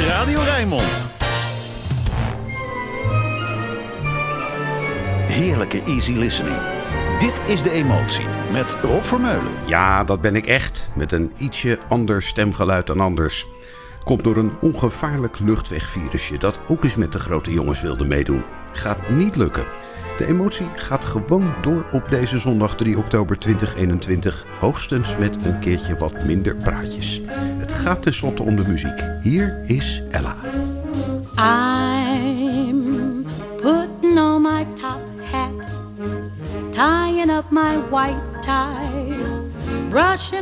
is Radio Rijnmond. Heerlijke easy listening. Dit is De Emotie met Rob Vermeulen. Ja, dat ben ik echt. Met een ietsje ander stemgeluid dan anders. Komt door een ongevaarlijk luchtwegvirusje dat ook eens met de grote jongens wilde meedoen. Gaat niet lukken. De emotie gaat gewoon door op deze zondag 3 oktober 2021. Hoogstens met een keertje wat minder praatjes. Het gaat tenslotte om de muziek. Hier is Ella. I'm putting on my top hat, tying up my white tie,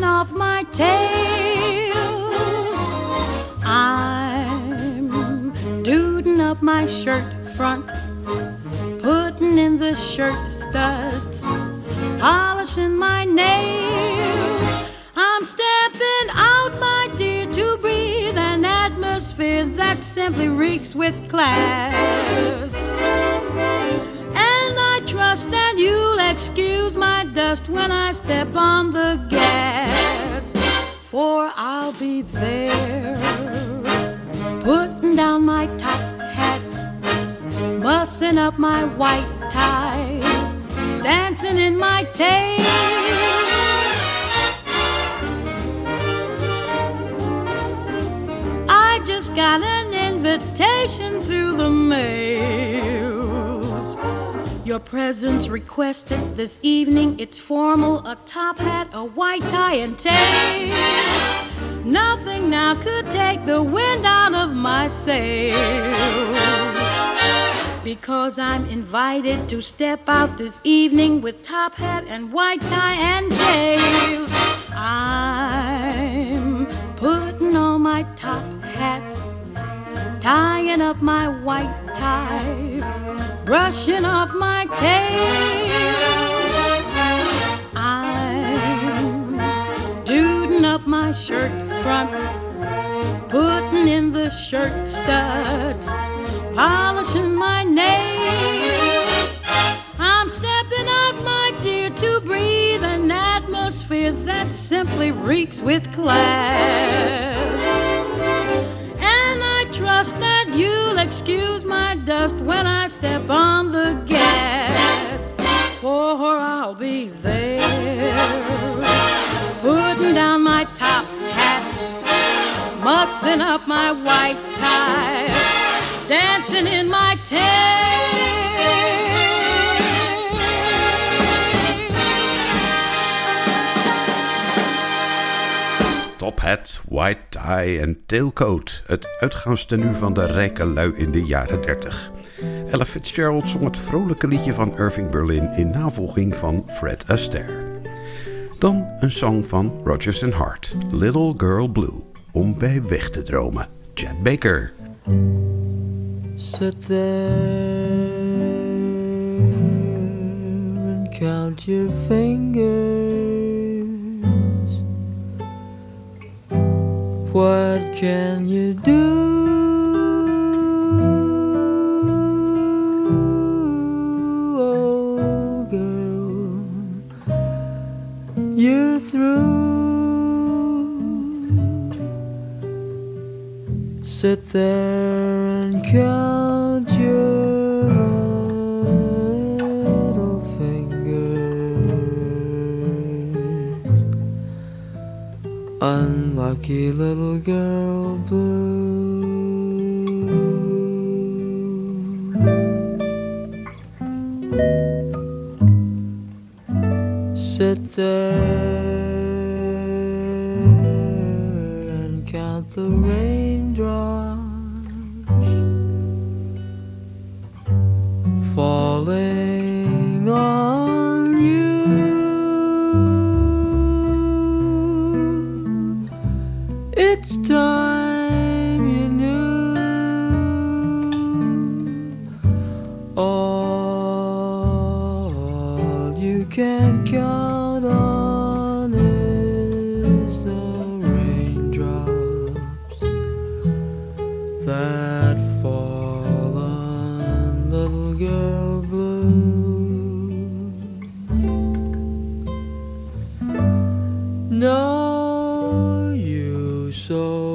off my tails. I'm duding up my shirt front, putting in the shirt studs, polishing my nails. I'm stepping out, my dear, to breathe an atmosphere that simply reeks with class. And I trust that you'll excuse my dust when I step on the gas. For I'll be there, putting down my top hat, mussing up my white tie, dancing in my tails. I just got an invitation through the mails. Your presence requested this evening. It's formal a top hat, a white tie, and tails. Nothing now could take the wind out of my sails. Because I'm invited to step out this evening with top hat and white tie and tails. I'm putting on my top hat, tying up my white tie, brushing off my tails. I'm up my shirt front, putting in the shirt studs, polishing my nails. I'm stepping out, my dear, to breathe an atmosphere that simply reeks with class. Trust that you'll excuse my dust when I step on the gas. For I'll be there, putting down my top hat, mussing up my white tie, dancing in my tail. Top hat, white tie en tailcoat. Het uitgaanstenu van de rijke lui in de jaren 30. Ella Fitzgerald zong het vrolijke liedje van Irving Berlin in navolging van Fred Astaire. Dan een song van Rodgers and Hart, Little Girl Blue, om bij weg te dromen. Chad Baker. Sit there and count your fingers. What can you do? Oh, you're through. Sit there Unlucky little girl blue. Sit there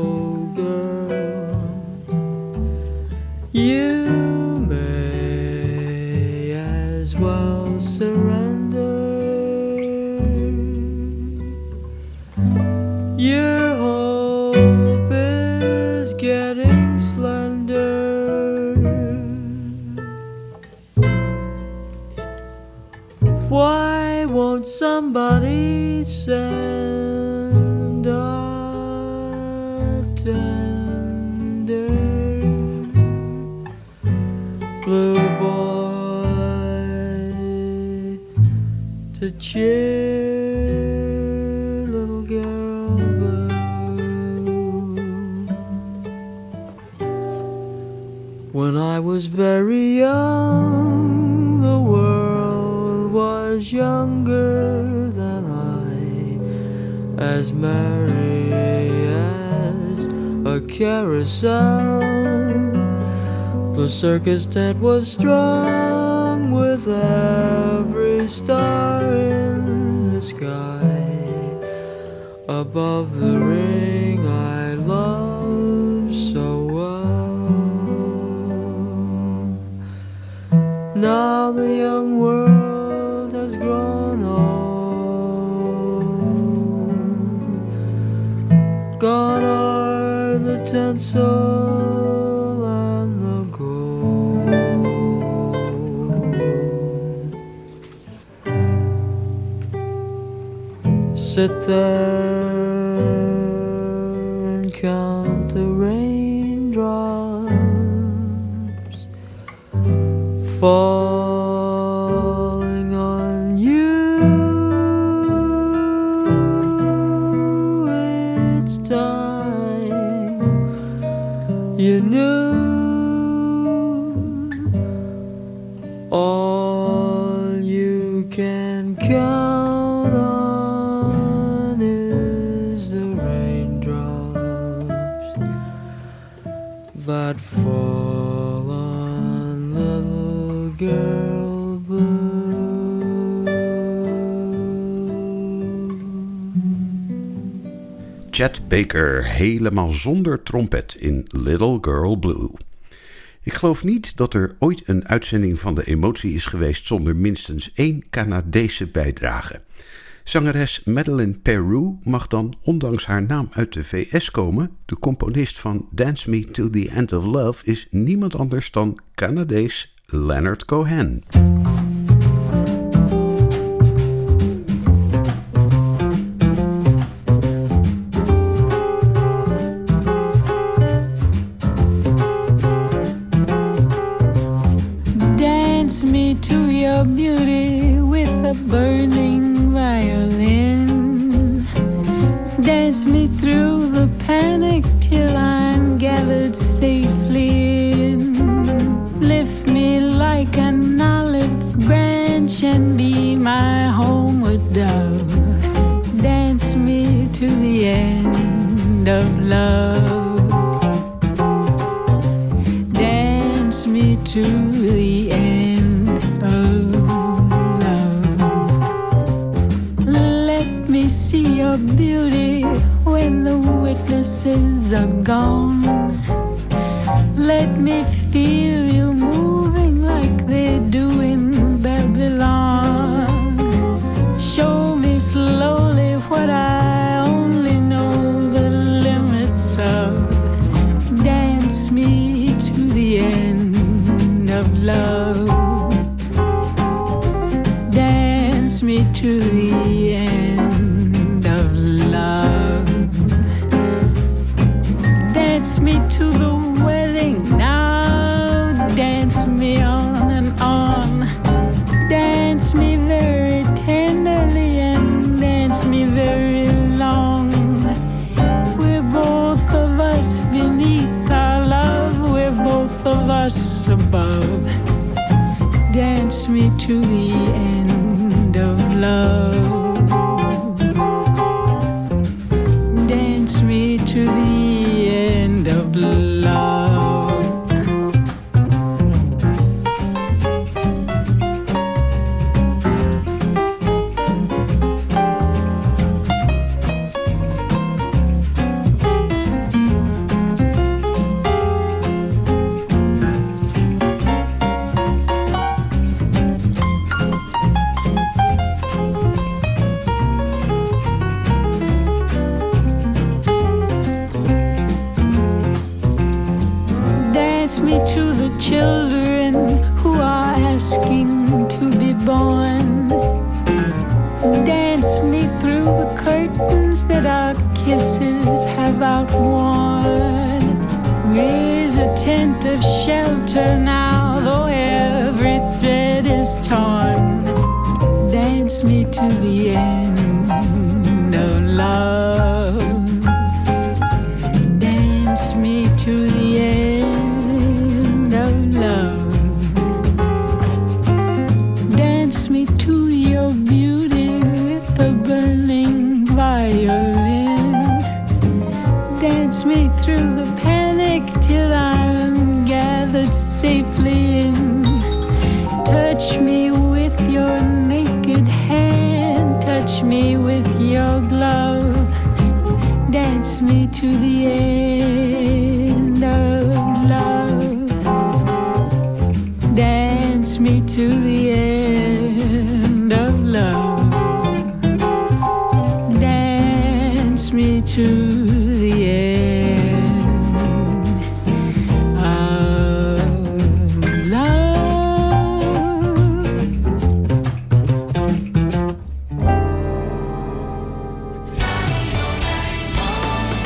No to little girl blue. When I was very young, the world was younger than I, as merry as a carousel. The circus tent was strung with every star in the sky above the ring I love so well. Now the young world has grown old. Gone are the tinsel Sit there and count the raindrops falling Baker helemaal zonder trompet in Little Girl Blue. Ik geloof niet dat er ooit een uitzending van de emotie is geweest zonder minstens één Canadese bijdrage. Zangeres Madeleine Peru mag dan, ondanks haar naam uit de VS komen, de componist van Dance Me to the End of Love is niemand anders dan Canadees Leonard Cohen. My homeward dove. Dance me to the end of love. Dance me to the end of love. Let me see your beauty when the witnesses are gone. Let me feel you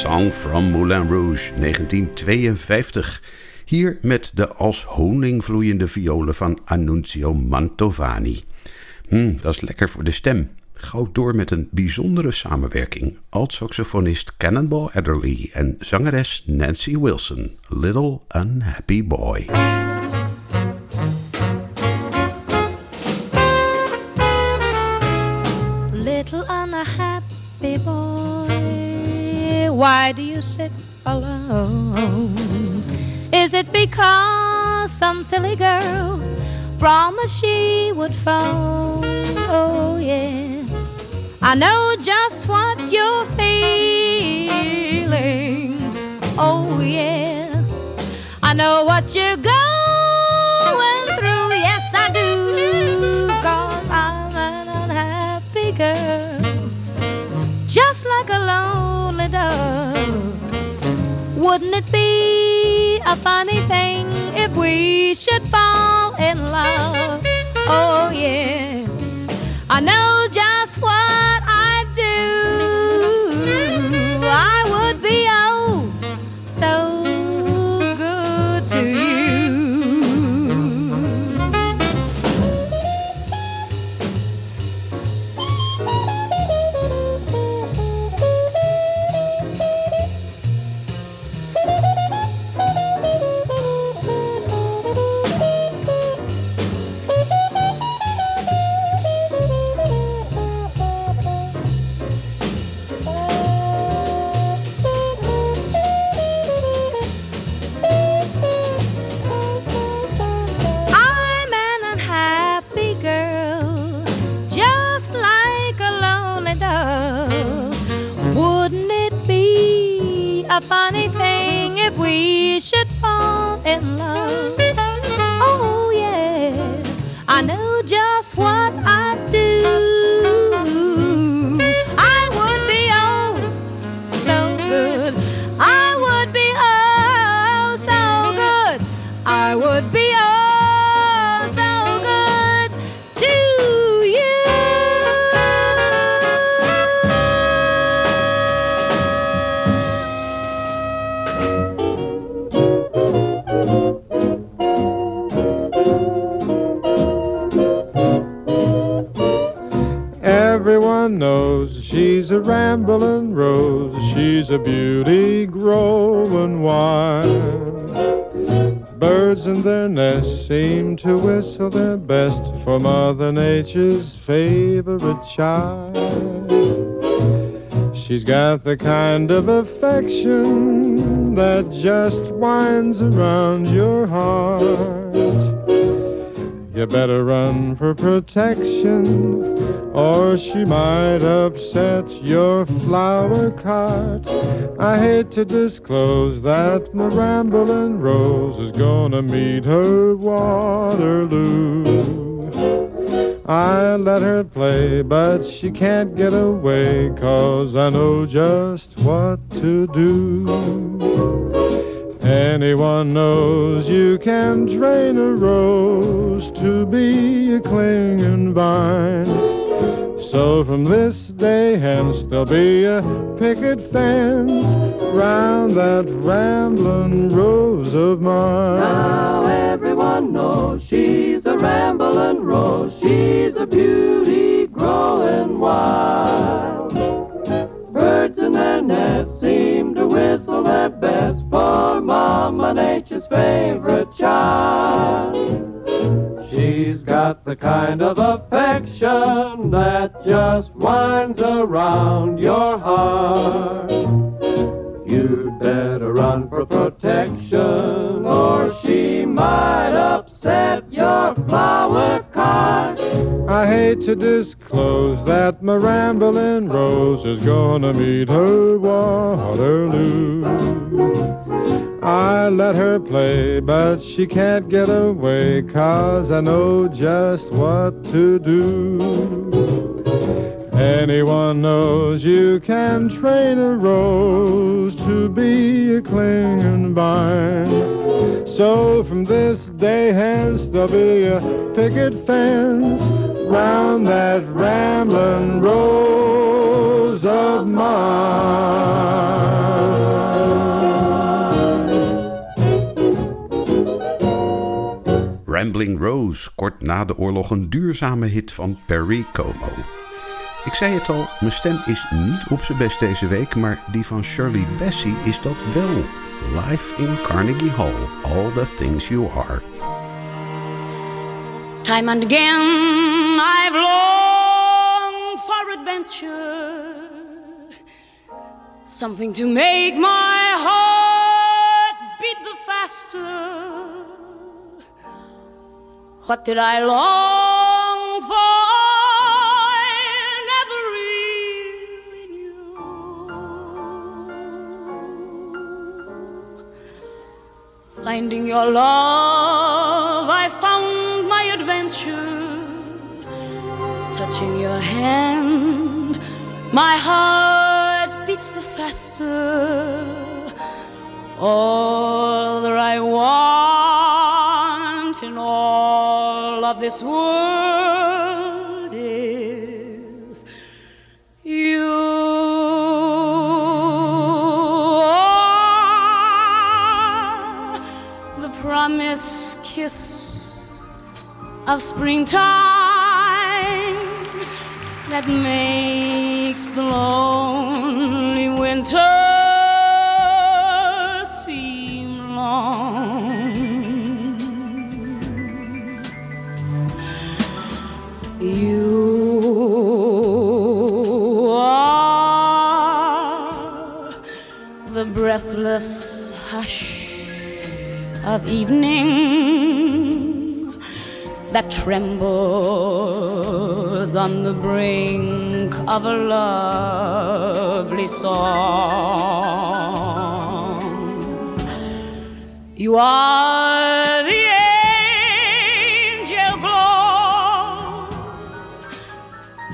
Song from Moulin Rouge 1952. Hier met de als honing vloeiende violen van Annunzio Mantovani. Hm, dat is lekker voor de stem. Gauw door met een bijzondere samenwerking. Alt-saxofonist Cannonball Adderley en zangeres Nancy Wilson. Little Unhappy Boy. Why do you sit alone? Is it because some silly girl promised she would phone? Oh, yeah. I know just what you're feeling. Oh, yeah. I know what you're going Wouldn't it be a funny thing if we should fall in love? Oh, yeah. I know just what to whistle their best for Mother Nature's favorite child. She's got the kind of affection that just winds around your heart. You better run for protection, or she might upset your flower cart. I hate to disclose that my rambling rose is gonna meet her Waterloo. I let her play, but she can't get away, cause I know just what to do. Anyone knows you can train a rose to be a clinging vine. So from this day hence there'll be a picket fence round that rambling rose of mine. Now everyone knows she's a rambling rose. She's a beauty growing wild. Birds in their nests seem to whistle their best for Mama Nature's favorite child. She's got the kind of affection that just winds around your heart. You'd better run for protection, or she might upset your flower cart. I hate to disclose that my rambling rose is gonna meet her Waterloo. I let her play, but she can't get away, cause I know just what to do. Anyone knows you can train a rose to be a clinging vine. So from this day hence there'll be a picket fence round that rambling rose of mine. Rambling Rose, kort na de oorlog een duurzame hit van Perry Como. Ik zei het al, mijn stem is niet op zijn best deze week, maar die van Shirley Bassey is dat wel. Live in Carnegie Hall, All the Things You Are. Time and again I've longed for adventure, something to make my heart beat the fast. faster. What did I long for? I never really knew. Finding your love, I found my adventure. Touching your hand, my heart beats the faster. All that I want this world is you. are The promised kiss of springtime that makes the lonely winter seem long. Breathless hush of evening that trembles on the brink of a lovely song. You are the angel glow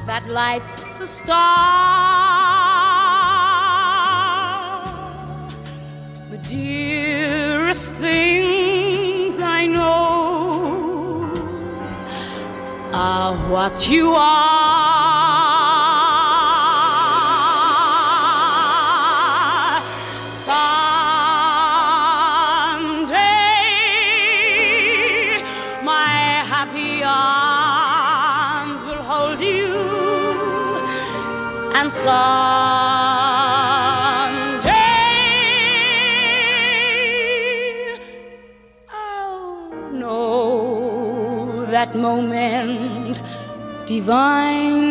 that lights a star. Dearest things I know are what you are. Someday, my happy arms will hold you, and someday divine.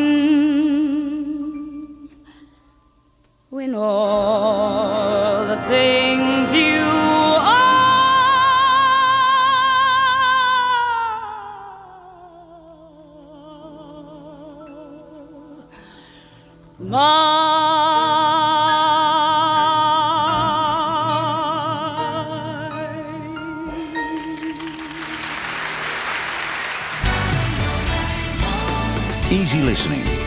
When all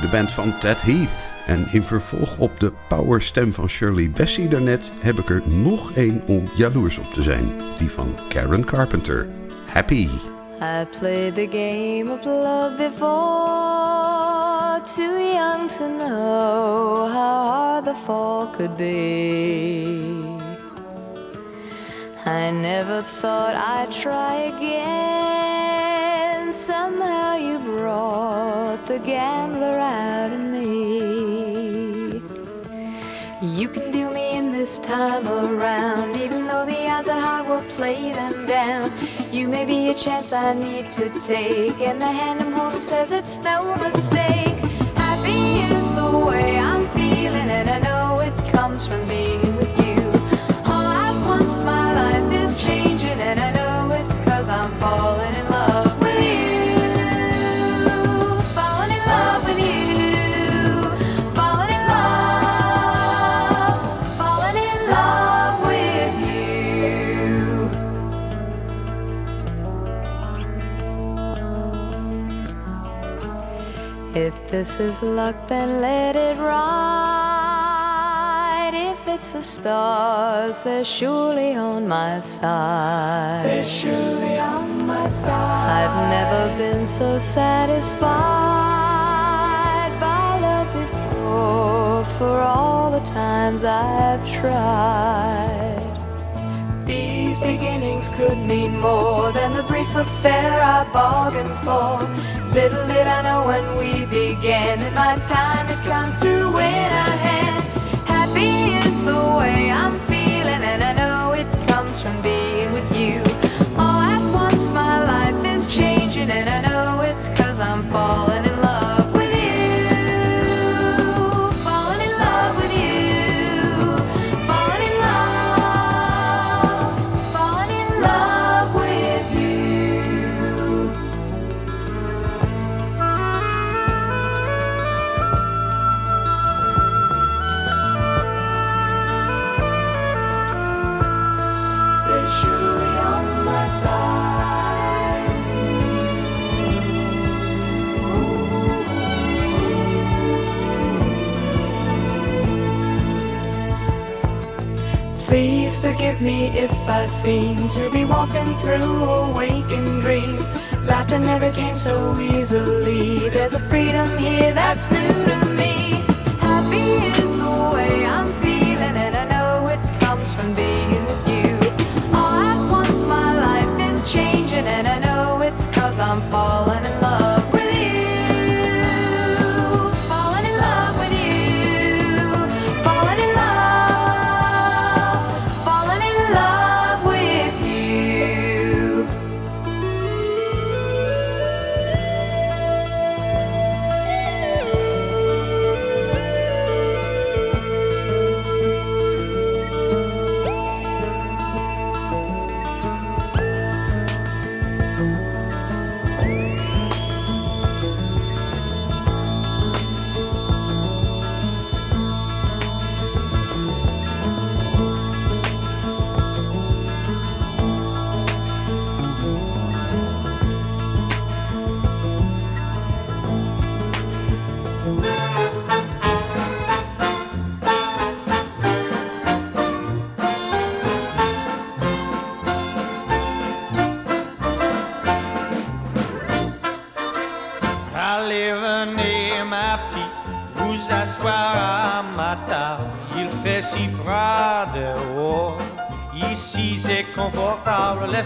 De band van Ted Heath. En in vervolg op de powerstem van Shirley Bassey daarnet heb ik er nog één om jaloers op te zijn. Die van Karen Carpenter. Happy. I played the game of love before, too young to know how hard the fall could be. I never thought I'd try again. Somehow the gambler out in me. You can do me in this time around. Even though the odds are high, we'll play them down. You may be a chance I need to take, and the hand I'm holding says it's no mistake. Happy is the way I'm feeling, and I know it comes from being this is luck, then let it ride. If it's the stars, they're surely on my side. They're surely on my side. I've never been so satisfied by love before for all the times I've tried. These beginnings could mean more than the brief affair I bargained for. Little did I know when we began that my time had come to win a hand. Happy is the way me if I seem to be walking through a waking dream. Laughter never came so easily. There's a freedom here that's new to me.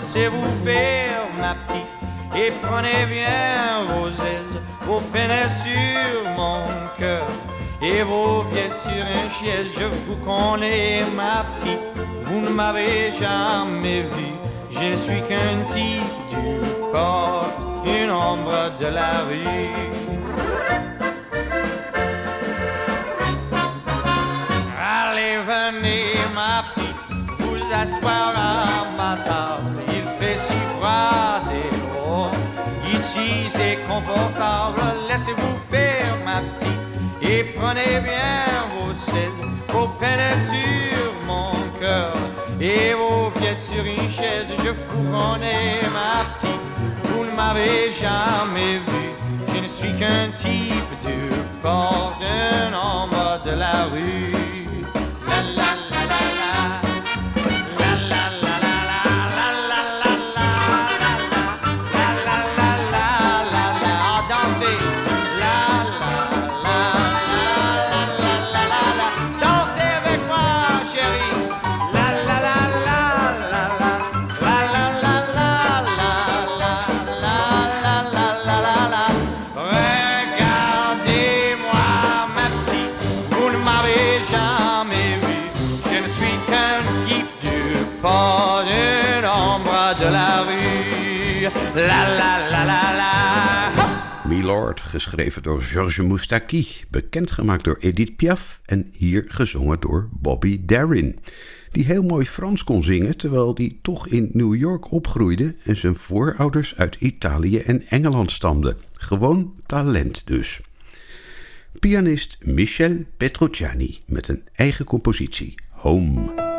Laissez-vous faire, ma petite, et prenez bien vos aises, vos peines sur mon cœur. Et vos pieds sur une chaise, je vous connais, ma petite, vous ne m'avez jamais vu. Je ne suis qu'un type du port, une ombre de la rue. Allez, venez, ma petite, vous asseoir confortable. Laissez-vous faire, ma petite, et prenez bien vos chaises, vos peines sur mon cœur. Et vos pieds sur une chaise, je vous connais, ma petite, vous ne m'avez jamais vu. Je ne suis qu'un type de bord d'un ombre de la rue. Geschreven door Georges Moustaki, bekendgemaakt door Edith Piaf en hier gezongen door Bobby Darin. Die heel mooi Frans kon zingen, terwijl die toch in New York opgroeide en zijn voorouders uit Italië en Engeland stamden. Gewoon talent dus. Pianist Michel Petrucciani met een eigen compositie, Home.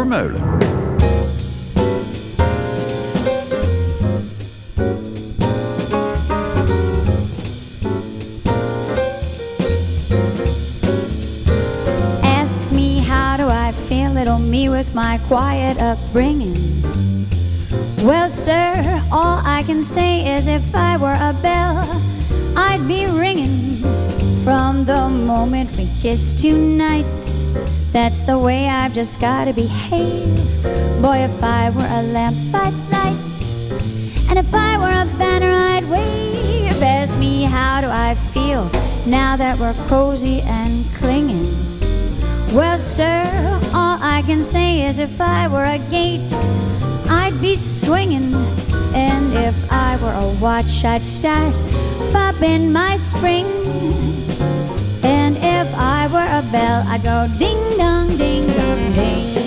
Vermeulen. Ask me how do I feel, little me with my quiet upbringing. Well, sir, all I can say is if I were a bell, I'd be ringing from the moment we kissed tonight. That's the way I've just gotta behave. Boy, if I were a lamp, I'd light. And if I were a banner, I'd wave. Ask me how do I feel now that we're cozy and clinging. Well, sir, all I can say is if I were a gate, I'd be swinging. And if I were a watch, I'd start pop in my spring. Bell, I'd go ding dong, ding dong, ding.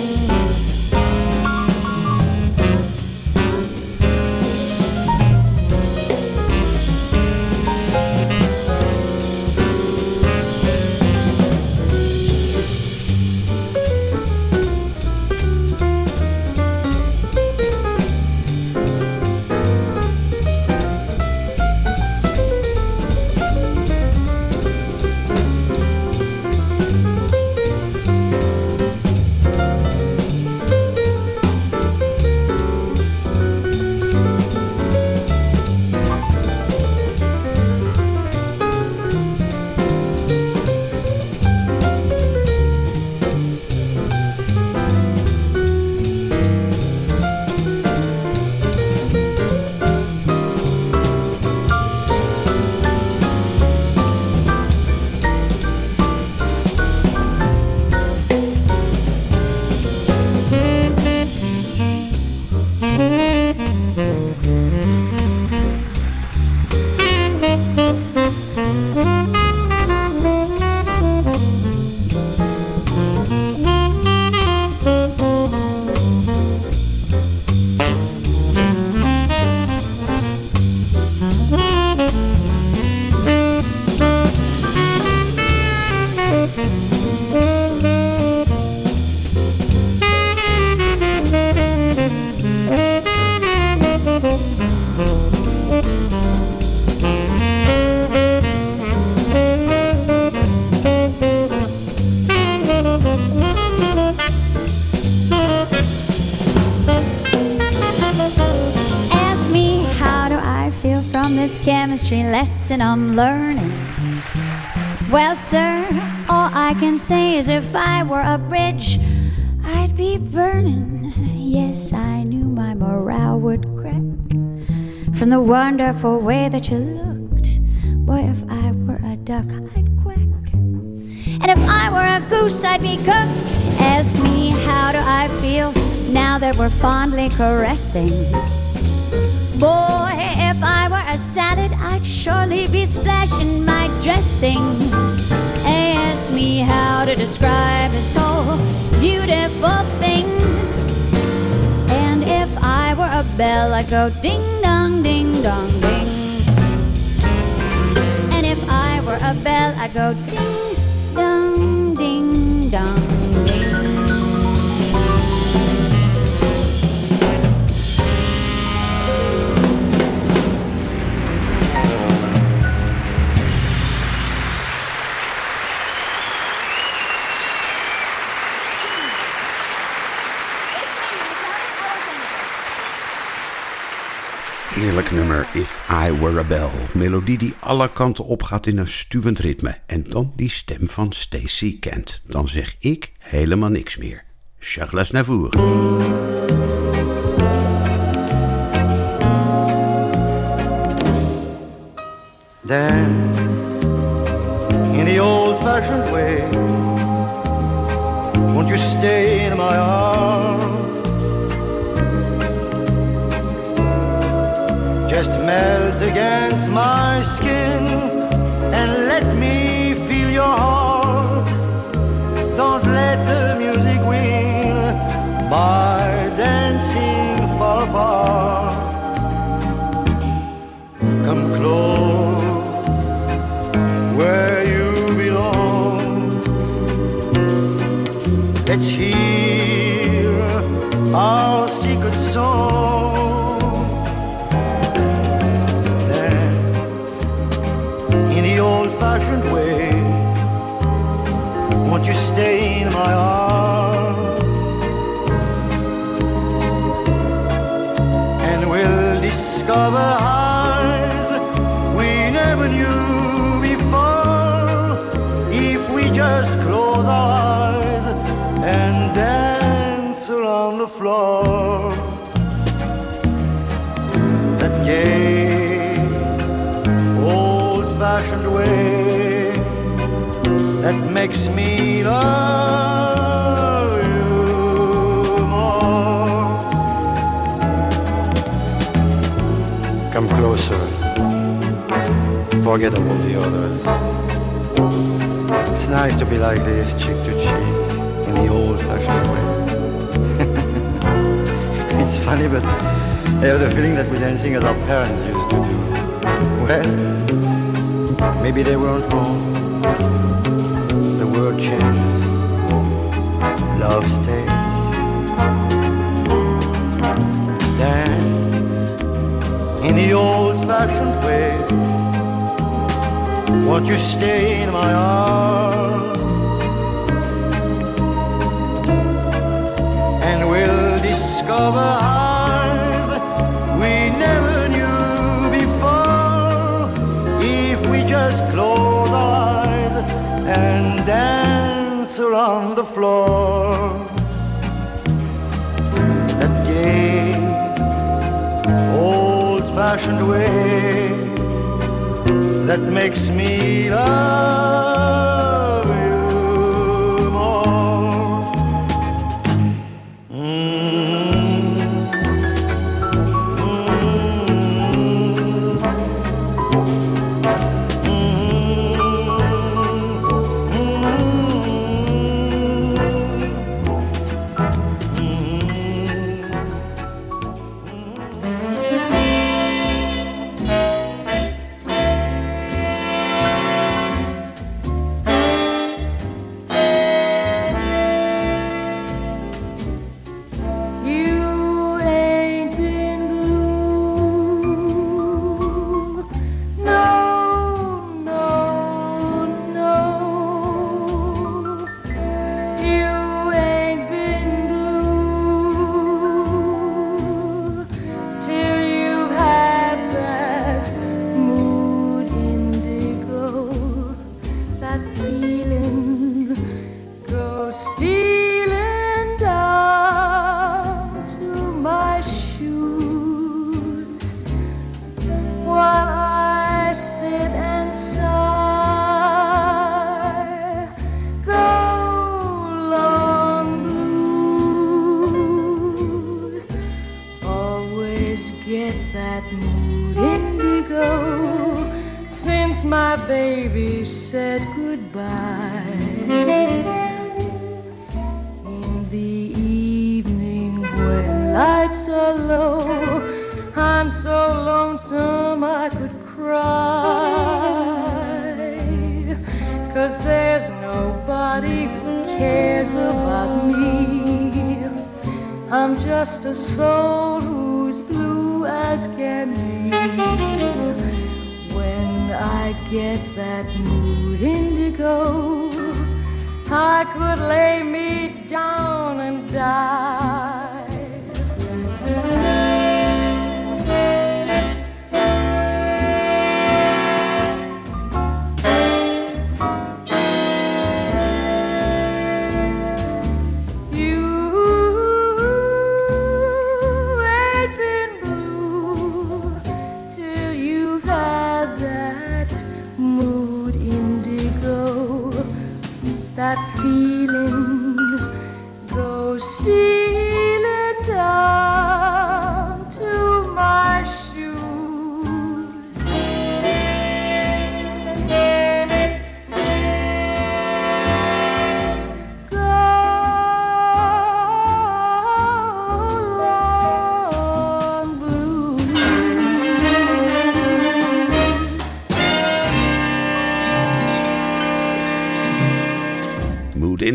Wonderful way that you looked. Boy, if I were a duck, I'd quack. And if I were a goose, I'd be cooked. Ask me how do I feel now that we're fondly caressing. Boy, if I were a salad, I'd surely be splashing my dressing. Ask me how to describe this whole beautiful thing. A bell, I'd go ding dong, ding dong, ding. And if I were a bell, I'd go ding dong, ding dong, Heerlijk nummer If I Were a Bell. Melodie die alle kanten op gaat in een stuwend ritme. En dan die stem van Stacy Kent. Dan zeg ik helemaal niks meer. Charles Navour. dance in the old fashioned way. Won't you stay in my arms? Just melt against my skin and let me feel your heart. Don't let the music win by dancing far apart. Come close where you belong. Let's hear our secret song. Fashioned way. Won't you stay in my arms? And we'll discover Come closer. forget all the others. It's nice to be like this, cheek to cheek, in the old fashioned way. it's funny, but I have the feeling that we're dancing as our parents used to do. Well, maybe they weren't wrong. World changes, love stays. Dance in the old fashioned way. Won't you stay in my arms? And we'll discover eyes we never knew before if we just close our eyes and dance around the floor. That gay, old fashioned way that makes me love Cause there's nobody who cares about me. I'm just a soul who's blue as can be. When I get that mood indigo, I could lay me down and die.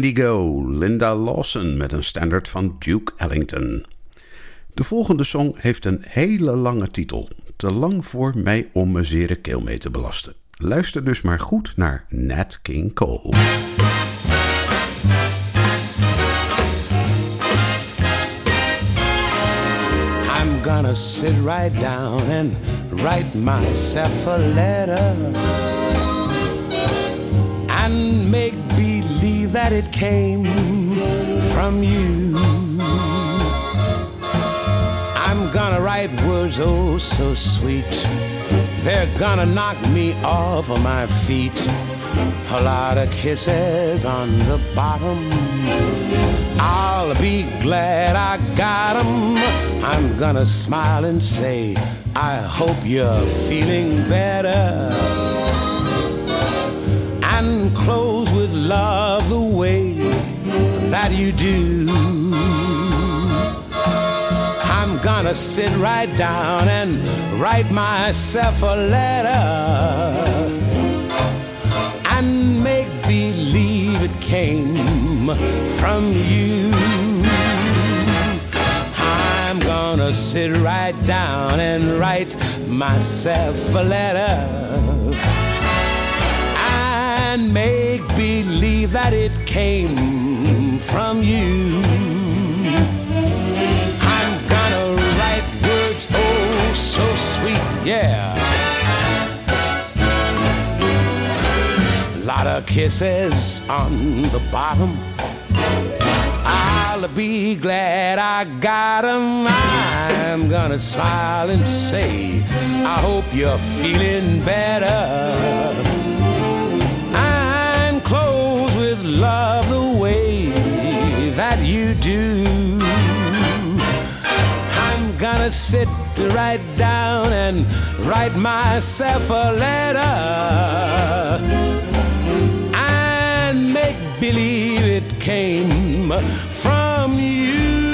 Indigo, Linda Lawson met een standaard van Duke Ellington. De volgende song heeft een hele lange titel. Te lang voor mij om mijn zere keel mee te belasten. Luister dus maar goed naar Nat King Cole. I'm gonna sit right down and write myself a letter and make believe that it came from you. I'm gonna write words oh so sweet. They're gonna knock me off of my feet. A lot of kisses on the bottom. I'll be glad I got 'em. I'm gonna smile and say, I hope you're feeling better. and close with love the way that you do. I'm gonna sit right down and write myself a letter and make believe it came from you. I'm gonna sit right down and write myself a letter and make believe that it came from you. I'm gonna write words oh so sweet, yeah. Lot of kisses on the bottom. I'll be glad I got 'em. I'm gonna smile and say, I hope you're feeling better. Love the way that you do. I'm gonna sit right down and write myself a letter and make believe it came from you.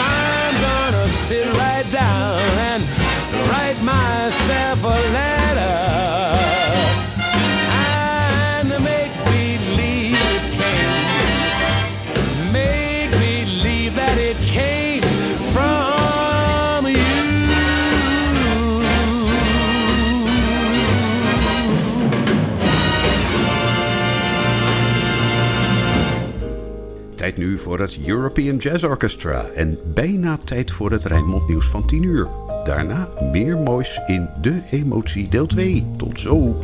I'm gonna sit right down and write myself a letter voor het European Jazz Orchestra en bijna tijd voor het Rijnmond Nieuws van 10 uur. Daarna meer moois in De Emotie deel 2. Tot zo!